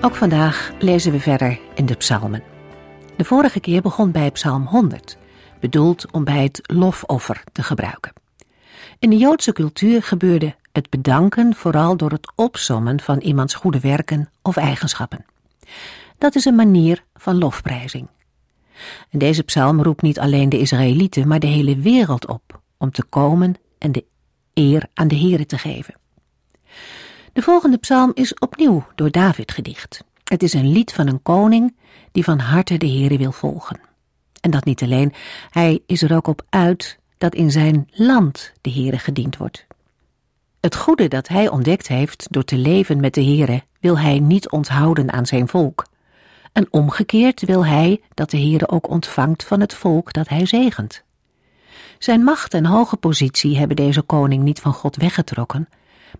Ook vandaag lezen we verder in de psalmen. De vorige keer begon bij psalm 100, bedoeld om bij het lofoffer te gebruiken. In de Joodse cultuur gebeurde het bedanken vooral door het opsommen van iemands goede werken of eigenschappen. Dat is een manier van lofprijzing. En deze psalm roept niet alleen de Israëlieten, maar de hele wereld op om te komen en de eer aan de Here te geven. De volgende psalm is opnieuw door David gedicht. Het is een lied van een koning die van harte de Heere wil volgen. En dat niet alleen, hij is er ook op uit dat in zijn land de Heere gediend wordt. Het goede dat hij ontdekt heeft door te leven met de Heere wil hij niet onthouden aan zijn volk. En omgekeerd wil hij dat de Heere ook ontvangt van het volk dat hij zegent. Zijn macht en hoge positie hebben deze koning niet van God weggetrokken,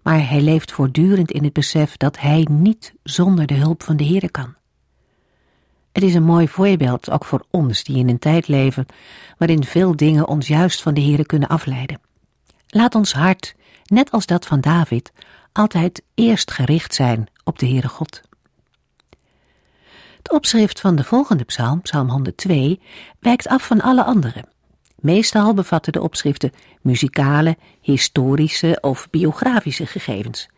maar hij leeft voortdurend in het besef dat hij niet zonder de hulp van de Heere kan. Het is een mooi voorbeeld ook voor ons die in een tijd leven waarin veel dingen ons juist van de Heere kunnen afleiden. Laat ons hart, net als dat van David, altijd eerst gericht zijn op de Heere God. Het opschrift van de volgende psalm, psalm 102, wijkt af van alle andere. Meestal bevatten de opschriften muzikale, historische of biografische gegevens.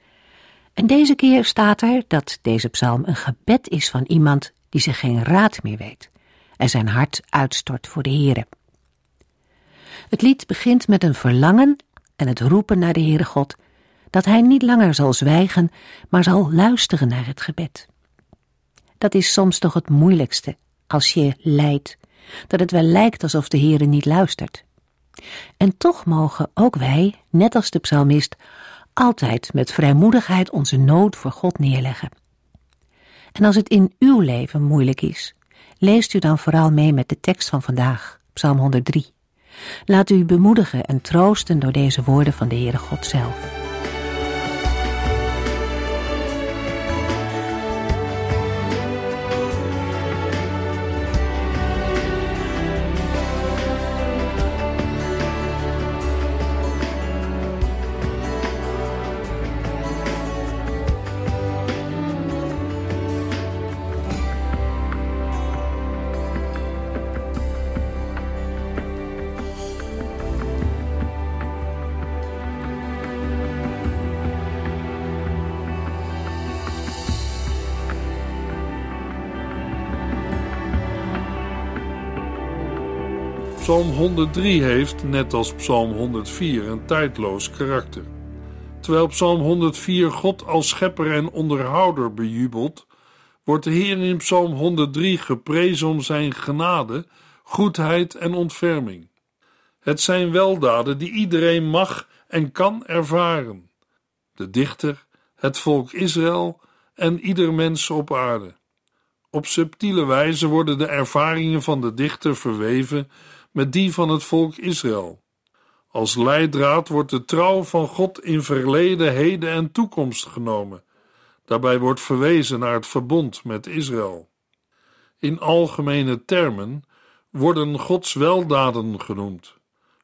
En deze keer staat er dat deze psalm een gebed is van iemand die zich geen raad meer weet en zijn hart uitstort voor de Heere. Het lied begint met een verlangen en het roepen naar de Heere God, dat hij niet langer zal zwijgen, maar zal luisteren naar het gebed. Dat is soms toch het moeilijkste als je lijdt dat het wel lijkt alsof de Heere niet luistert. En toch mogen ook wij, net als de psalmist, altijd met vrijmoedigheid onze nood voor God neerleggen. En als het in uw leven moeilijk is, leest u dan vooral mee met de tekst van vandaag, Psalm 103. Laat u bemoedigen en troosten door deze woorden van de Heere God zelf. 103 heeft, net als Psalm 104, een tijdloos karakter. Terwijl Psalm 104 God als schepper en onderhouder bejubelt, wordt de Heer in Psalm 103 geprezen om zijn genade, goedheid en ontferming. Het zijn weldaden die iedereen mag en kan ervaren. De dichter, het volk Israël en ieder mens op aarde. Op subtiele wijze worden de ervaringen van de dichter verweven met die van het volk Israël. Als leidraad wordt de trouw van God in verleden, heden en toekomst genomen. Daarbij wordt verwezen naar het verbond met Israël. In algemene termen worden Gods weldaden genoemd: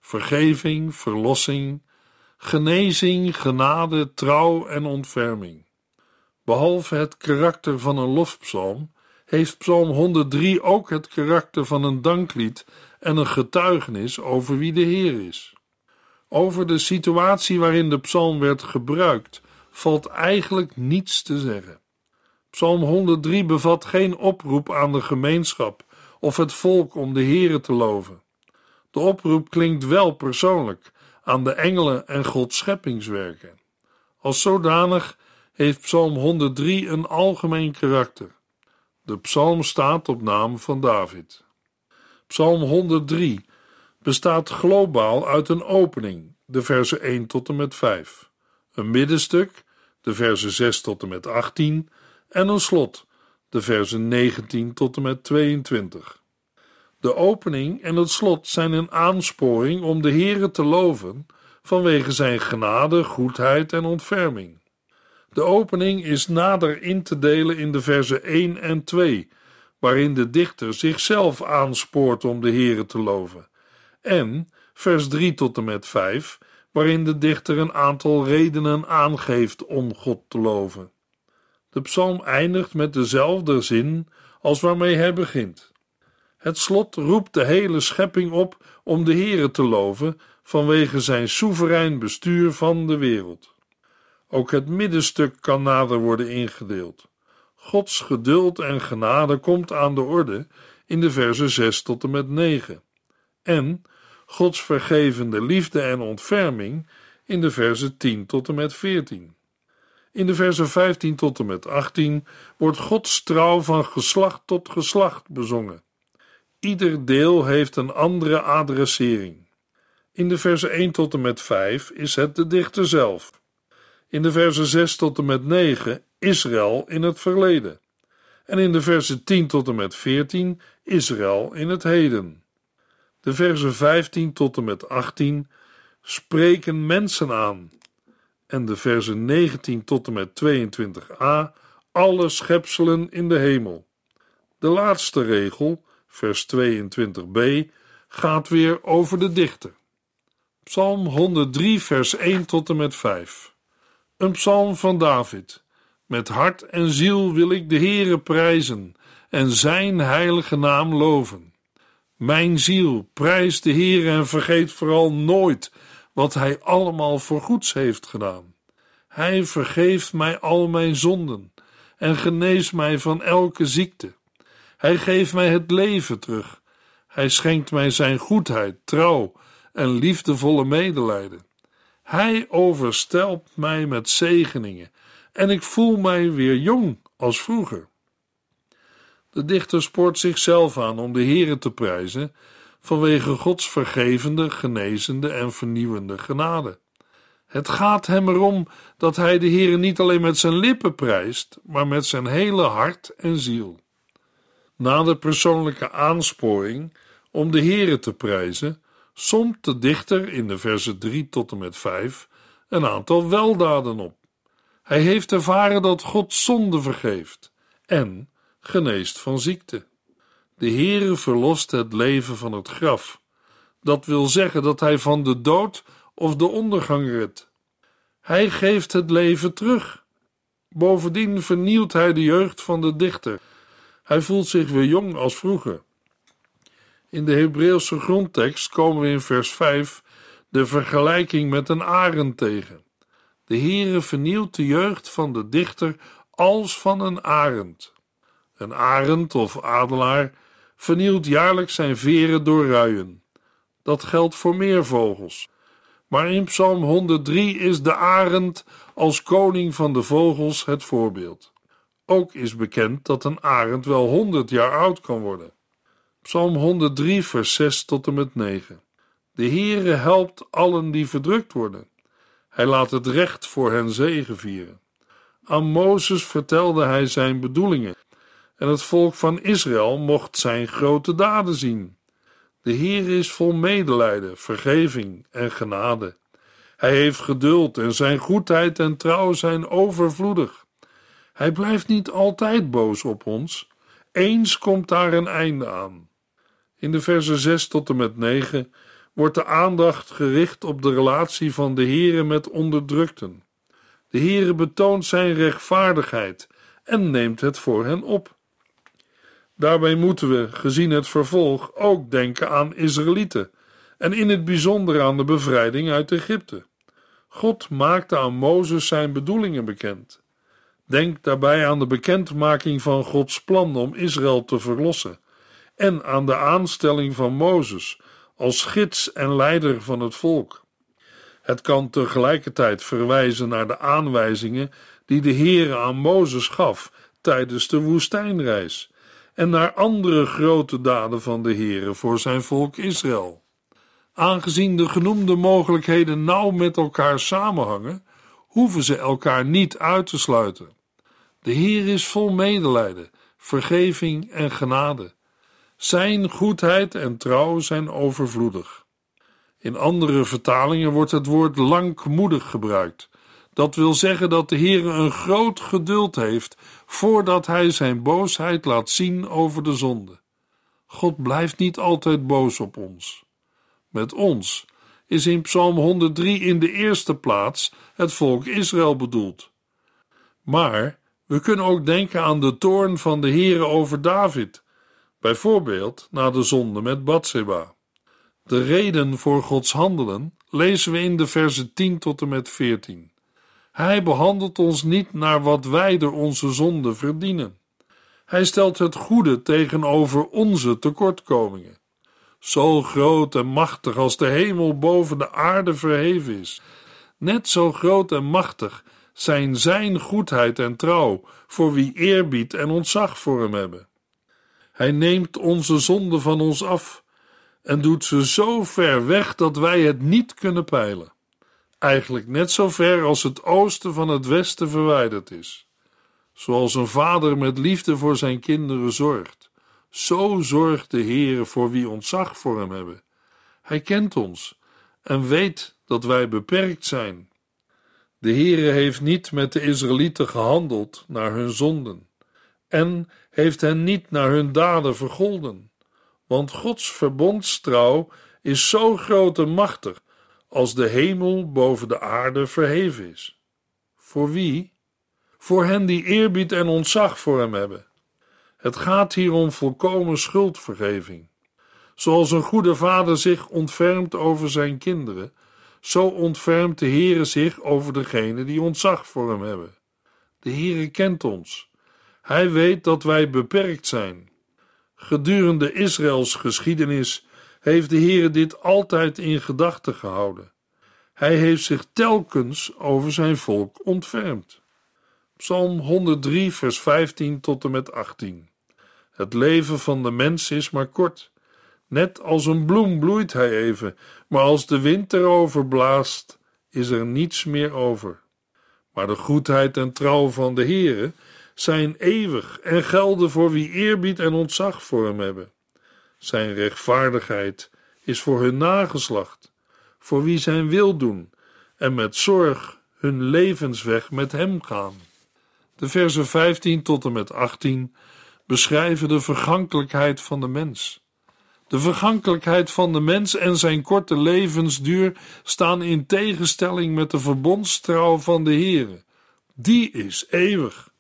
vergeving, verlossing, genezing, genade, trouw en ontferming. Behalve het karakter van een lofpsalm, heeft Psalm 103 ook het karakter van een danklied en een getuigenis over wie de Heer is. Over de situatie waarin de psalm werd gebruikt, valt eigenlijk niets te zeggen. Psalm 103 bevat geen oproep aan de gemeenschap of het volk om de Heere te loven. De oproep klinkt wel persoonlijk aan de engelen en Gods scheppingswerken. Als zodanig heeft Psalm 103 een algemeen karakter. De psalm staat op naam van David. Psalm 103 bestaat globaal uit een opening, de versen 1 tot en met 5, een middenstuk, de versen 6 tot en met 18, en een slot, de versen 19 tot en met 22. De opening en het slot zijn een aansporing om de Heere te loven vanwege zijn genade, goedheid en ontferming. De opening is nader in te delen in de versen 1 en 2, waarin de dichter zichzelf aanspoort om de Heere te loven, en vers 3 tot en met 5, waarin de dichter een aantal redenen aangeeft om God te loven. De psalm eindigt met dezelfde zin als waarmee hij begint. Het slot roept de hele schepping op om de Heere te loven vanwege zijn soeverein bestuur van de wereld. Ook het middenstuk kan nader worden ingedeeld. Gods geduld en genade komt aan de orde in de versen 6 tot en met 9. En Gods vergevende liefde en ontferming in de versen 10 tot en met 14. In de versen 15 tot en met 18 wordt Gods trouw van geslacht tot geslacht bezongen. Ieder deel heeft een andere adressering. In de versen 1 tot en met 5 is het de dichter zelf. In de versen 6 tot en met 9 Israël in het verleden. En in de versen 10 tot en met 14 Israël in het heden. De versen 15 tot en met 18 spreken mensen aan. En de versen 19 tot en met 22a alle schepselen in de hemel. De laatste regel, vers 22b, gaat weer over de dichter. Psalm 103, vers 1 tot en met 5. Een psalm van David. Met hart en ziel wil ik de Heere prijzen en zijn heilige naam loven. Mijn ziel, prijst de Heer en vergeet vooral nooit wat Hij allemaal voor goeds heeft gedaan. Hij vergeeft mij al mijn zonden en geneest mij van elke ziekte. Hij geeft mij het leven terug. Hij schenkt mij zijn goedheid, trouw en liefdevolle medelijden. Hij overstelpt mij met zegeningen en ik voel mij weer jong als vroeger. De dichter spoort zichzelf aan om de Heere te prijzen vanwege Gods vergevende, genezende en vernieuwende genade. Het gaat hem erom dat hij de Heere niet alleen met zijn lippen prijst, maar met zijn hele hart en ziel. Na de persoonlijke aansporing om de Heere te prijzen, somt de dichter in de versen 3 tot en met 5 een aantal weldaden op. Hij heeft ervaren dat God zonde vergeeft en geneest van ziekte. De Heere verlost het leven van het graf. Dat wil zeggen dat hij van de dood of de ondergang redt. Hij geeft het leven terug. Bovendien vernieuwt hij de jeugd van de dichter. Hij voelt zich weer jong als vroeger. In de Hebreeuwse grondtekst komen we in vers 5 de vergelijking met een arend tegen. De Heere vernieuwt de jeugd van de dichter als van een arend. Een arend of adelaar vernielt jaarlijks zijn veren door ruien. Dat geldt voor meer vogels. Maar in Psalm 103 is de arend als koning van de vogels het voorbeeld. Ook is bekend dat een arend wel 100 jaar oud kan worden. Psalm 103, vers 6 tot en met 9. De Heere helpt allen die verdrukt worden. Hij laat het recht voor hen zegevieren. Aan Mozes vertelde hij zijn bedoelingen en het volk van Israël mocht zijn grote daden zien. De Heer is vol medelijden, vergeving en genade. Hij heeft geduld en zijn goedheid en trouw zijn overvloedig. Hij blijft niet altijd boos op ons. Eens komt daar een einde aan. In de versen 6 tot en met 9 wordt de aandacht gericht op de relatie van de Heere met onderdrukten. De Heere betoont zijn rechtvaardigheid en neemt het voor hen op. Daarbij moeten we, gezien het vervolg, ook denken aan Israëlieten en in het bijzonder aan de bevrijding uit Egypte. God maakte aan Mozes zijn bedoelingen bekend. Denk daarbij aan de bekendmaking van Gods plan om Israël te verlossen en aan de aanstelling van Mozes als gids en leider van het volk. Het kan tegelijkertijd verwijzen naar de aanwijzingen die de Heere aan Mozes gaf tijdens de woestijnreis en naar andere grote daden van de Heere voor zijn volk Israël. Aangezien de genoemde mogelijkheden nauw met elkaar samenhangen, hoeven ze elkaar niet uit te sluiten. De Heer is vol medelijden, vergeving en genade. Zijn goedheid en trouw zijn overvloedig. In andere vertalingen wordt het woord langmoedig gebruikt. Dat wil zeggen dat de Heer een groot geduld heeft voordat hij zijn boosheid laat zien over de zonde. God blijft niet altijd boos op ons. Met ons is in Psalm 103 in de eerste plaats het volk Israël bedoeld. Maar we kunnen ook denken aan de toorn van de Heere over David, bijvoorbeeld na de zonde met Bathseba. De reden voor Gods handelen lezen we in de versen 10 tot en met 14. Hij behandelt ons niet naar wat wij door onze zonde verdienen. Hij stelt het goede tegenover onze tekortkomingen. Zo groot en machtig als de hemel boven de aarde verheven is, net zo groot en machtig zijn zijn goedheid en trouw voor wie eerbied en ontzag voor hem hebben. Hij neemt onze zonde van ons af en doet ze zo ver weg dat wij het niet kunnen peilen. Eigenlijk net zo ver als het oosten van het westen verwijderd is. Zoals een vader met liefde voor zijn kinderen zorgt, zo zorgt de Heere voor wie ontzag voor hem hebben. Hij kent ons en weet dat wij beperkt zijn. De Heere heeft niet met de Israëlieten gehandeld naar hun zonden en heeft hen niet naar hun daden vergolden, want Gods verbondstrouw is zo groot en machtig als de hemel boven de aarde verheven is. Voor wie? Voor hen die eerbied en ontzag voor hem hebben. Het gaat hier om volkomen schuldvergeving. Zoals een goede vader zich ontfermt over zijn kinderen, zo ontfermt de Heere zich over degene die ontzag voor hem hebben. De Heere kent ons. Hij weet dat wij beperkt zijn. Gedurende Israëls geschiedenis heeft de Heere dit altijd in gedachten gehouden. Hij heeft zich telkens over zijn volk ontfermd. Psalm 103, vers 15 tot en met 18. Het leven van de mens is maar kort. Net als een bloem bloeit hij even, maar als de wind erover blaast, is er niets meer over. Maar de goedheid en trouw van de Heere zijn eeuwig en gelden voor wie eerbied en ontzag voor hem hebben. Zijn rechtvaardigheid is voor hun nageslacht, voor wie zijn wil doen en met zorg hun levensweg met hem gaan. De versen 15 tot en met 18 beschrijven de vergankelijkheid van de mens. De vergankelijkheid van de mens en zijn korte levensduur staan in tegenstelling met de verbondstrouw van de Heere. Die is eeuwig.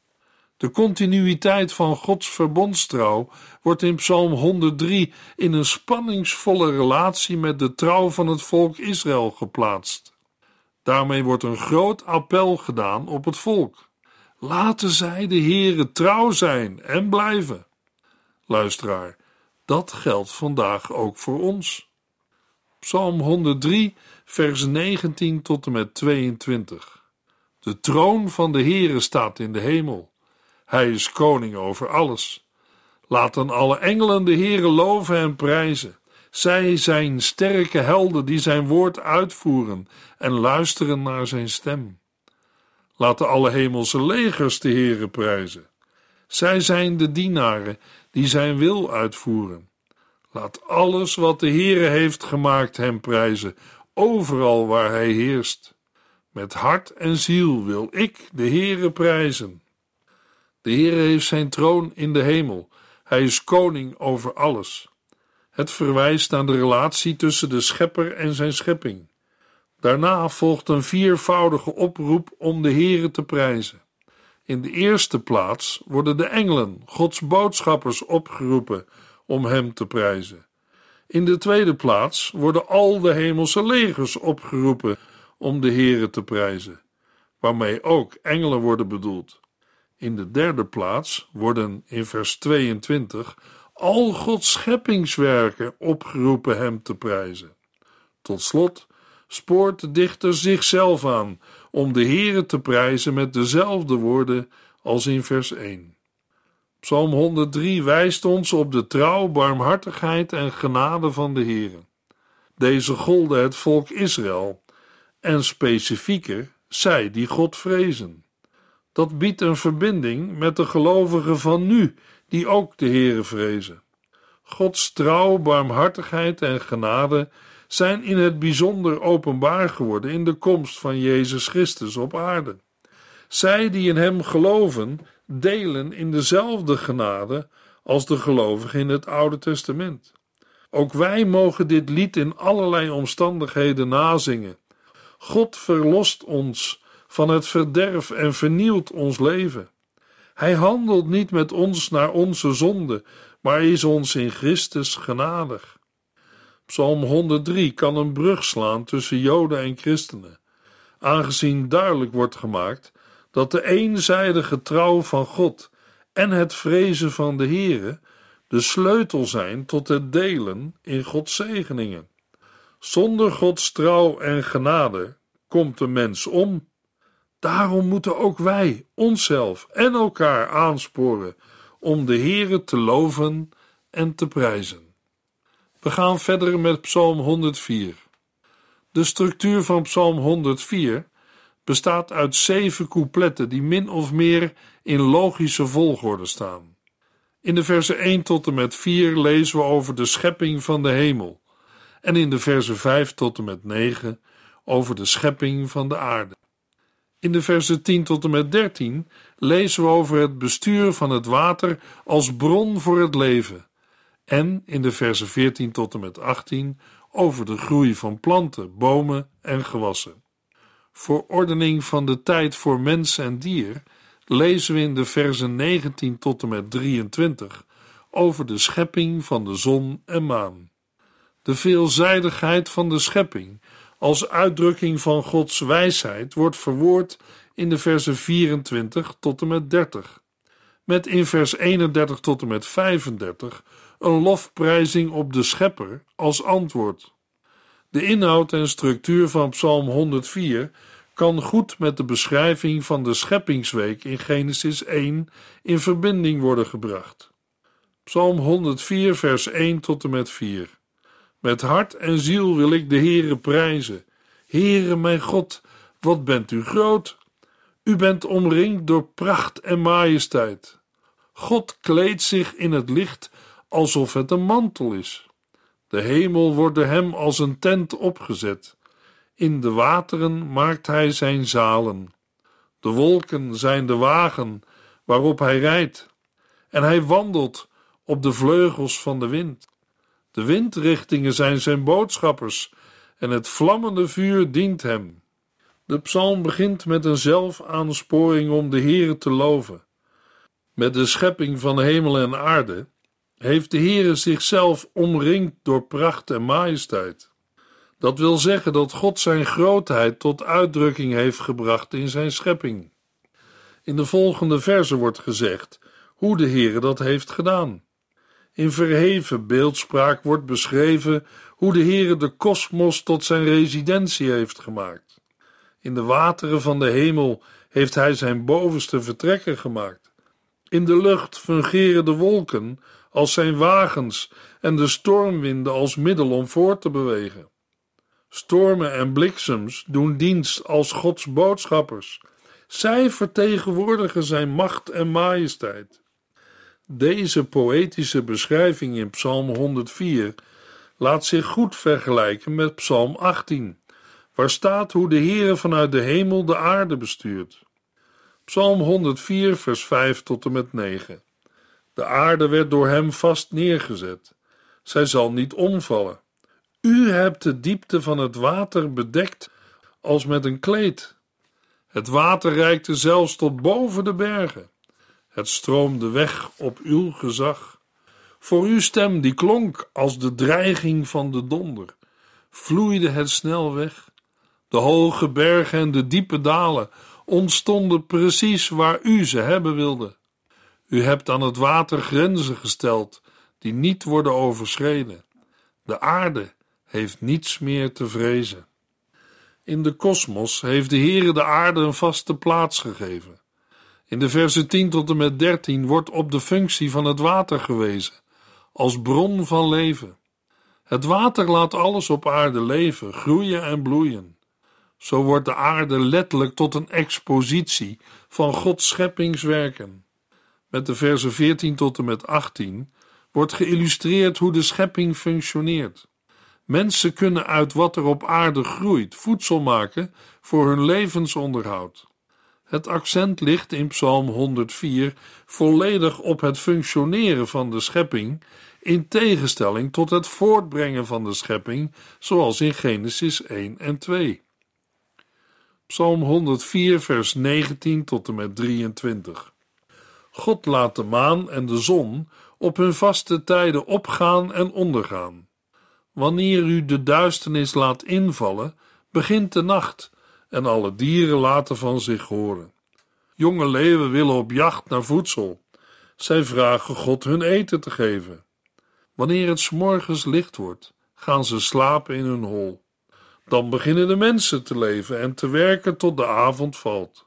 De continuïteit van Gods verbondstrouw wordt in Psalm 103 in een spanningsvolle relatie met de trouw van het volk Israël geplaatst. Daarmee wordt een groot appel gedaan op het volk. Laten zij de Heere trouw zijn en blijven. Luisteraar, dat geldt vandaag ook voor ons. Psalm 103, vers 19 tot en met 22. De troon van de Heere staat in de hemel. Hij is koning over alles. Laten alle engelen de Heere loven en prijzen. Zij zijn sterke helden die zijn woord uitvoeren en luisteren naar zijn stem. Laten alle hemelse legers de Heere prijzen. Zij zijn de dienaren die zijn wil uitvoeren. Laat alles wat de Heere heeft gemaakt hem prijzen, overal waar hij heerst. Met hart en ziel wil ik de Heere prijzen. De Heere heeft zijn troon in de hemel. Hij is koning over alles. Het verwijst naar de relatie tussen de schepper en zijn schepping. Daarna volgt een viervoudige oproep om de Heere te prijzen. In de eerste plaats worden de engelen, Gods boodschappers, opgeroepen om hem te prijzen. In de tweede plaats worden al de hemelse legers opgeroepen om de Heere te prijzen, waarmee ook engelen worden bedoeld. In de derde plaats worden in vers 22 al Gods scheppingswerken opgeroepen hem te prijzen. Tot slot spoort de dichter zichzelf aan om de Heere te prijzen met dezelfde woorden als in vers 1. Psalm 103 wijst ons op de trouw, barmhartigheid en genade van de Heere. Deze golden het volk Israël en specifieker zij die God vrezen. Dat biedt een verbinding met de gelovigen van nu, die ook de Heere vrezen. Gods trouw, barmhartigheid en genade zijn in het bijzonder openbaar geworden in de komst van Jezus Christus op aarde. Zij die in Hem geloven, delen in dezelfde genade als de gelovigen in het Oude Testament. Ook wij mogen dit lied in allerlei omstandigheden nazingen. God verlost ons van het verderf en vernieuwt ons leven. Hij handelt niet met ons naar onze zonde, maar is ons in Christus genadig. Psalm 103 kan een brug slaan tussen Joden en christenen, aangezien duidelijk wordt gemaakt dat de eenzijdige trouw van God en het vrezen van de Heere de sleutel zijn tot het delen in Gods zegeningen. Zonder Gods trouw en genade komt de mens om. Daarom moeten ook wij onszelf en elkaar aansporen om de Heere te loven en te prijzen. We gaan verder met Psalm 104. De structuur van Psalm 104 bestaat uit zeven coupletten die min of meer in logische volgorde staan. In de versen 1 tot en met 4 lezen we over de schepping van de hemel en in de versen 5 tot en met 9 over de schepping van de aarde. In de versen 10 tot en met 13 lezen we over het bestuur van het water als bron voor het leven en in de versen 14 tot en met 18 over de groei van planten, bomen en gewassen. Voor ordening van de tijd voor mens en dier lezen we in de versen 19 tot en met 23 over de schepping van de zon en maan. De veelzijdigheid van de schepping als uitdrukking van Gods wijsheid wordt verwoord in de versen 24 tot en met 30, met in vers 31 tot en met 35 een lofprijzing op de Schepper als antwoord. De inhoud en structuur van Psalm 104 kan goed met de beschrijving van de scheppingsweek in Genesis 1 in verbinding worden gebracht. Psalm 104, vers 1 tot en met 4. Met hart en ziel wil ik de Heere prijzen. Heere mijn God, wat bent u groot! U bent omringd door pracht en majesteit. God kleedt zich in het licht alsof het een mantel is. De hemel wordt door hem als een tent opgezet. In de wateren maakt hij zijn zalen. De wolken zijn de wagen waarop hij rijdt, en hij wandelt op de vleugels van de wind. De windrichtingen zijn zijn boodschappers, en het vlammende vuur dient hem. De psalm begint met een zelfaaansporing om de Heere te loven. Met de schepping van hemel en aarde heeft de Heere zichzelf omringd door pracht en majesteit. Dat wil zeggen dat God zijn grootheid tot uitdrukking heeft gebracht in zijn schepping. In de volgende verse wordt gezegd hoe de Heere dat heeft gedaan. In verheven beeldspraak wordt beschreven hoe de Heere de kosmos tot zijn residentie heeft gemaakt. In de wateren van de hemel heeft hij zijn bovenste vertrekken gemaakt. In de lucht fungeren de wolken als zijn wagens en de stormwinden als middel om voort te bewegen. Stormen en bliksems doen dienst als Gods boodschappers. Zij vertegenwoordigen zijn macht en majesteit. Deze poëtische beschrijving in Psalm 104 laat zich goed vergelijken met Psalm 18, waar staat hoe de Heere vanuit de hemel de aarde bestuurt. Psalm 104, vers 5 tot en met 9. De aarde werd door hem vast neergezet. Zij zal niet omvallen. U hebt de diepte van het water bedekt als met een kleed. Het water reikte zelfs tot boven de bergen. Het stroomde weg op uw gezag. Voor uw stem, die klonk als de dreiging van de donder, vloeide het snel weg. De hoge bergen en de diepe dalen ontstonden precies waar u ze hebben wilde. U hebt aan het water grenzen gesteld die niet worden overschreden. De aarde heeft niets meer te vrezen. In de kosmos heeft de Heere de aarde een vaste plaats gegeven. In de versen 10 tot en met 13 wordt op de functie van het water gewezen, als bron van leven. Het water laat alles op aarde leven, groeien en bloeien. Zo wordt de aarde letterlijk tot een expositie van Gods scheppingswerken. Met de versen 14 tot en met 18 wordt geïllustreerd hoe de schepping functioneert. Mensen kunnen uit wat er op aarde groeit voedsel maken voor hun levensonderhoud. Het accent ligt in Psalm 104 volledig op het functioneren van de schepping, in tegenstelling tot het voortbrengen van de schepping, zoals in Genesis 1 en 2. Psalm 104, vers 19 tot en met 23. God laat de maan en de zon op hun vaste tijden opgaan en ondergaan. Wanneer u de duisternis laat invallen, begint de nacht en alle dieren laten van zich horen. Jonge leeuwen willen op jacht naar voedsel. Zij vragen God hun eten te geven. Wanneer het s morgens licht wordt, gaan ze slapen in hun hol. Dan beginnen de mensen te leven en te werken tot de avond valt.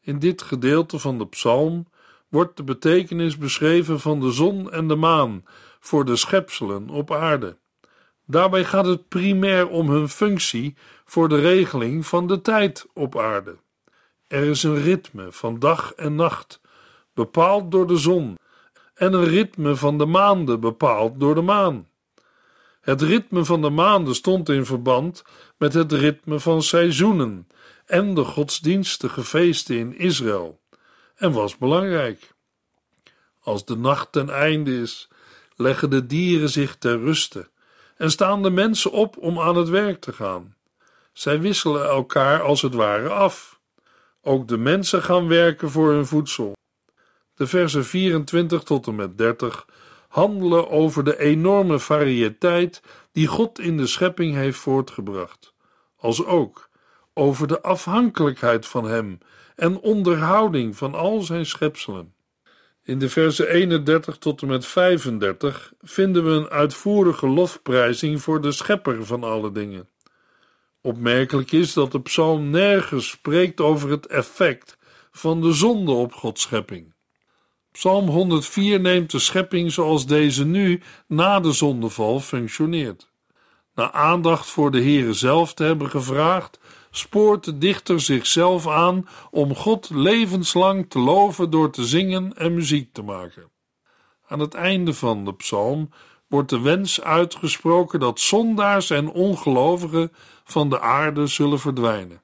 In dit gedeelte van de psalm wordt de betekenis beschreven van de zon en de maan voor de schepselen op aarde. Daarbij gaat het primair om hun functie voor de regeling van de tijd op aarde. Er is een ritme van dag en nacht, bepaald door de zon, en een ritme van de maanden, bepaald door de maan. Het ritme van de maanden stond in verband met het ritme van seizoenen en de godsdienstige feesten in Israël en was belangrijk. Als de nacht ten einde is, leggen de dieren zich ter ruste en staan de mensen op om aan het werk te gaan. Zij wisselen elkaar als het ware af. Ook de mensen gaan werken voor hun voedsel. De versen 24 tot en met 30 handelen over de enorme variëteit die God in de schepping heeft voortgebracht, als ook over de afhankelijkheid van Hem en onderhouding van al zijn schepselen. In de versen 31 tot en met 35 vinden we een uitvoerige lofprijzing voor de schepper van alle dingen. Opmerkelijk is dat de psalm nergens spreekt over het effect van de zonde op Gods schepping. Psalm 104 neemt de schepping zoals deze nu na de zondeval functioneert. Na aandacht voor de Heere zelf te hebben gevraagd, spoort de dichter zichzelf aan om God levenslang te loven door te zingen en muziek te maken. Aan het einde van de psalm wordt de wens uitgesproken dat zondaars en ongelovigen van de aarde zullen verdwijnen.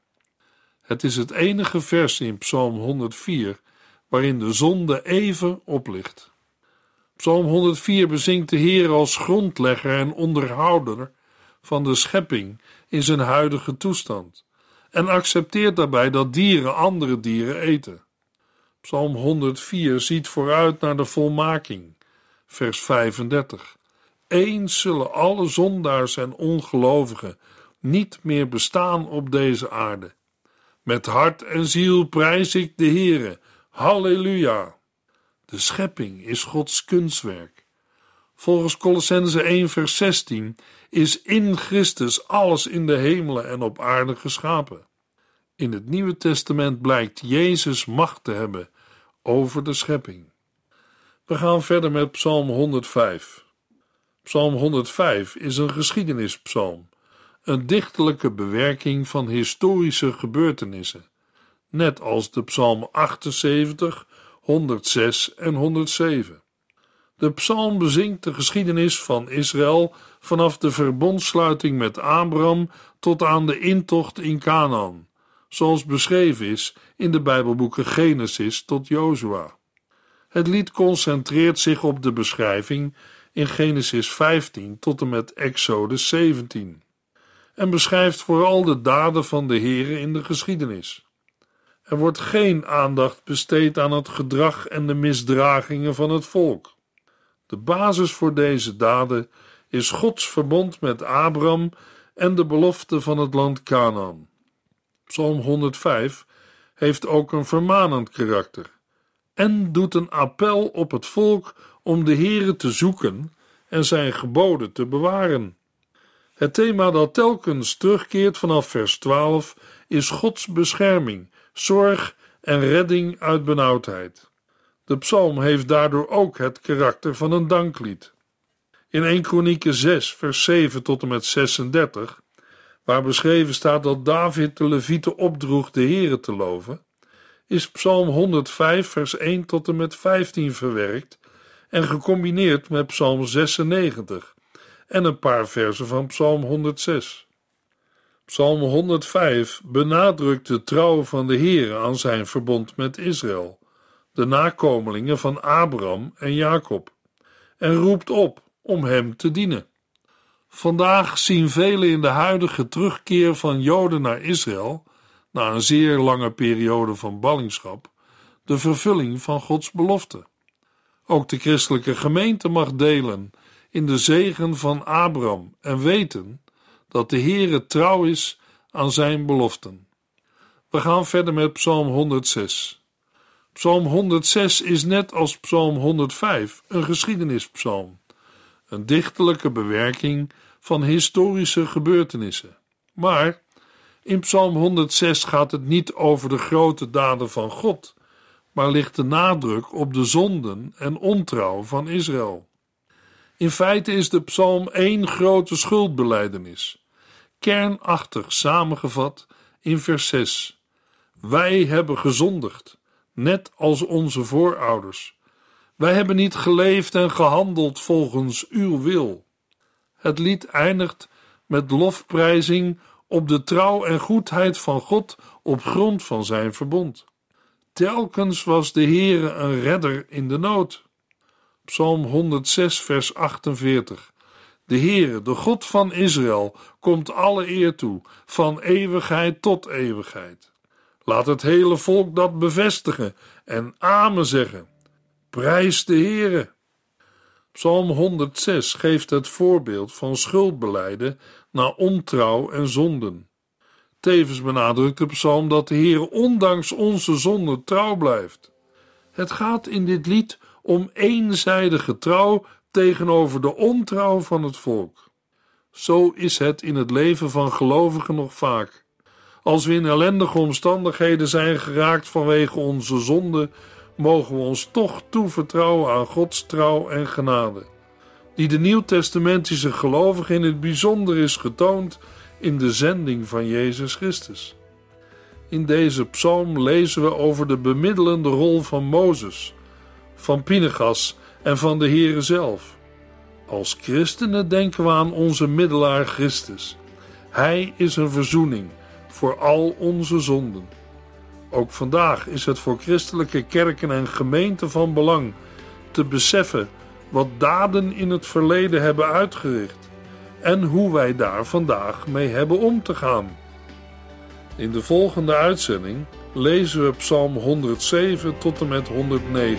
Het is het enige vers in Psalm 104 waarin de zonde even oplicht. Psalm 104 bezingt de Heer als grondlegger en onderhouder van de schepping in zijn huidige toestand en accepteert daarbij dat dieren andere dieren eten. Psalm 104 ziet vooruit naar de volmaking, vers 35. Eens zullen alle zondaars en ongelovigen niet meer bestaan op deze aarde. Met hart en ziel prijs ik de Heere. Halleluja! De schepping is Gods kunstwerk. Volgens Colossense 1 vers 16 is in Christus alles in de hemelen en op aarde geschapen. In het Nieuwe Testament blijkt Jezus macht te hebben over de schepping. We gaan verder met Psalm 105. Psalm 105 is een geschiedenispsalm, een dichterlijke bewerking van historische gebeurtenissen, net als de Psalm 78, 106 en 107. De psalm bezingt de geschiedenis van Israël vanaf de verbondsluiting met Abraham tot aan de intocht in Canaan, zoals beschreven is in de Bijbelboeken Genesis tot Jozua. Het lied concentreert zich op de beschrijving in Genesis 15 tot en met Exodus 17 en beschrijft vooral de daden van de Here in de geschiedenis. Er wordt geen aandacht besteed aan het gedrag en de misdragingen van het volk. De basis voor deze daden is Gods verbond met Abraham en de belofte van het land Canaan. Psalm 105 heeft ook een vermanend karakter en doet een appel op het volk om de Heere te zoeken en zijn geboden te bewaren. Het thema dat telkens terugkeert vanaf vers 12 is Gods bescherming, zorg en redding uit benauwdheid. De psalm heeft daardoor ook het karakter van een danklied. In 1 Kronieken 6 vers 7 tot en met 36 waar beschreven staat dat David de Levieten opdroeg de Here te loven, is Psalm 105 vers 1 tot en met 15 verwerkt en gecombineerd met Psalm 96 en een paar versen van Psalm 106. Psalm 105 benadrukt de trouw van de Heer aan zijn verbond met Israël, de nakomelingen van Abraham en Jacob, en roept op om hem te dienen. Vandaag zien velen in de huidige terugkeer van Joden naar Israël, na een zeer lange periode van ballingschap, de vervulling van Gods belofte. Ook de christelijke gemeente mag delen in de zegen van Abraham en weten dat de Heere trouw is aan zijn beloften. We gaan verder met Psalm 106. Psalm 106 is net als Psalm 105 een geschiedenispsalm, een dichterlijke bewerking van historische gebeurtenissen. Maar in Psalm 106 gaat het niet over de grote daden van God, maar ligt de nadruk op de zonden en ontrouw van Israël. In feite is de psalm één grote schuldbeleidenis, kernachtig samengevat in vers 6. Wij hebben gezondigd, net als onze voorouders. Wij hebben niet geleefd en gehandeld volgens uw wil. Het lied eindigt met lofprijzing op de trouw en goedheid van God op grond van zijn verbond. Telkens was de Heere een redder in de nood. Psalm 106, vers 48. De Heere, de God van Israël, komt alle eer toe, van eeuwigheid tot eeuwigheid. Laat het hele volk dat bevestigen en amen zeggen. Prijs de Heere. Psalm 106 geeft het voorbeeld van schuldbeleiden na ontrouw en zonden. Tevens benadrukt de psalm dat de Heer ondanks onze zonden trouw blijft. Het gaat in dit lied om eenzijdige trouw tegenover de ontrouw van het volk. Zo is het in het leven van gelovigen nog vaak. Als we in ellendige omstandigheden zijn geraakt vanwege onze zonde, mogen we ons toch toevertrouwen aan Gods trouw en genade, die de Nieuwtestamentische gelovigen in het bijzonder is getoond in de zending van Jezus Christus. In deze psalm lezen we over de bemiddelende rol van Mozes, van Pinegas en van de Heere zelf. Als christenen denken we aan onze middelaar Christus. Hij is een verzoening voor al onze zonden. Ook vandaag is het voor christelijke kerken en gemeenten van belang te beseffen wat daden in het verleden hebben uitgericht en hoe wij daar vandaag mee hebben om te gaan. In de volgende uitzending lezen we Psalm 107 tot en met 109.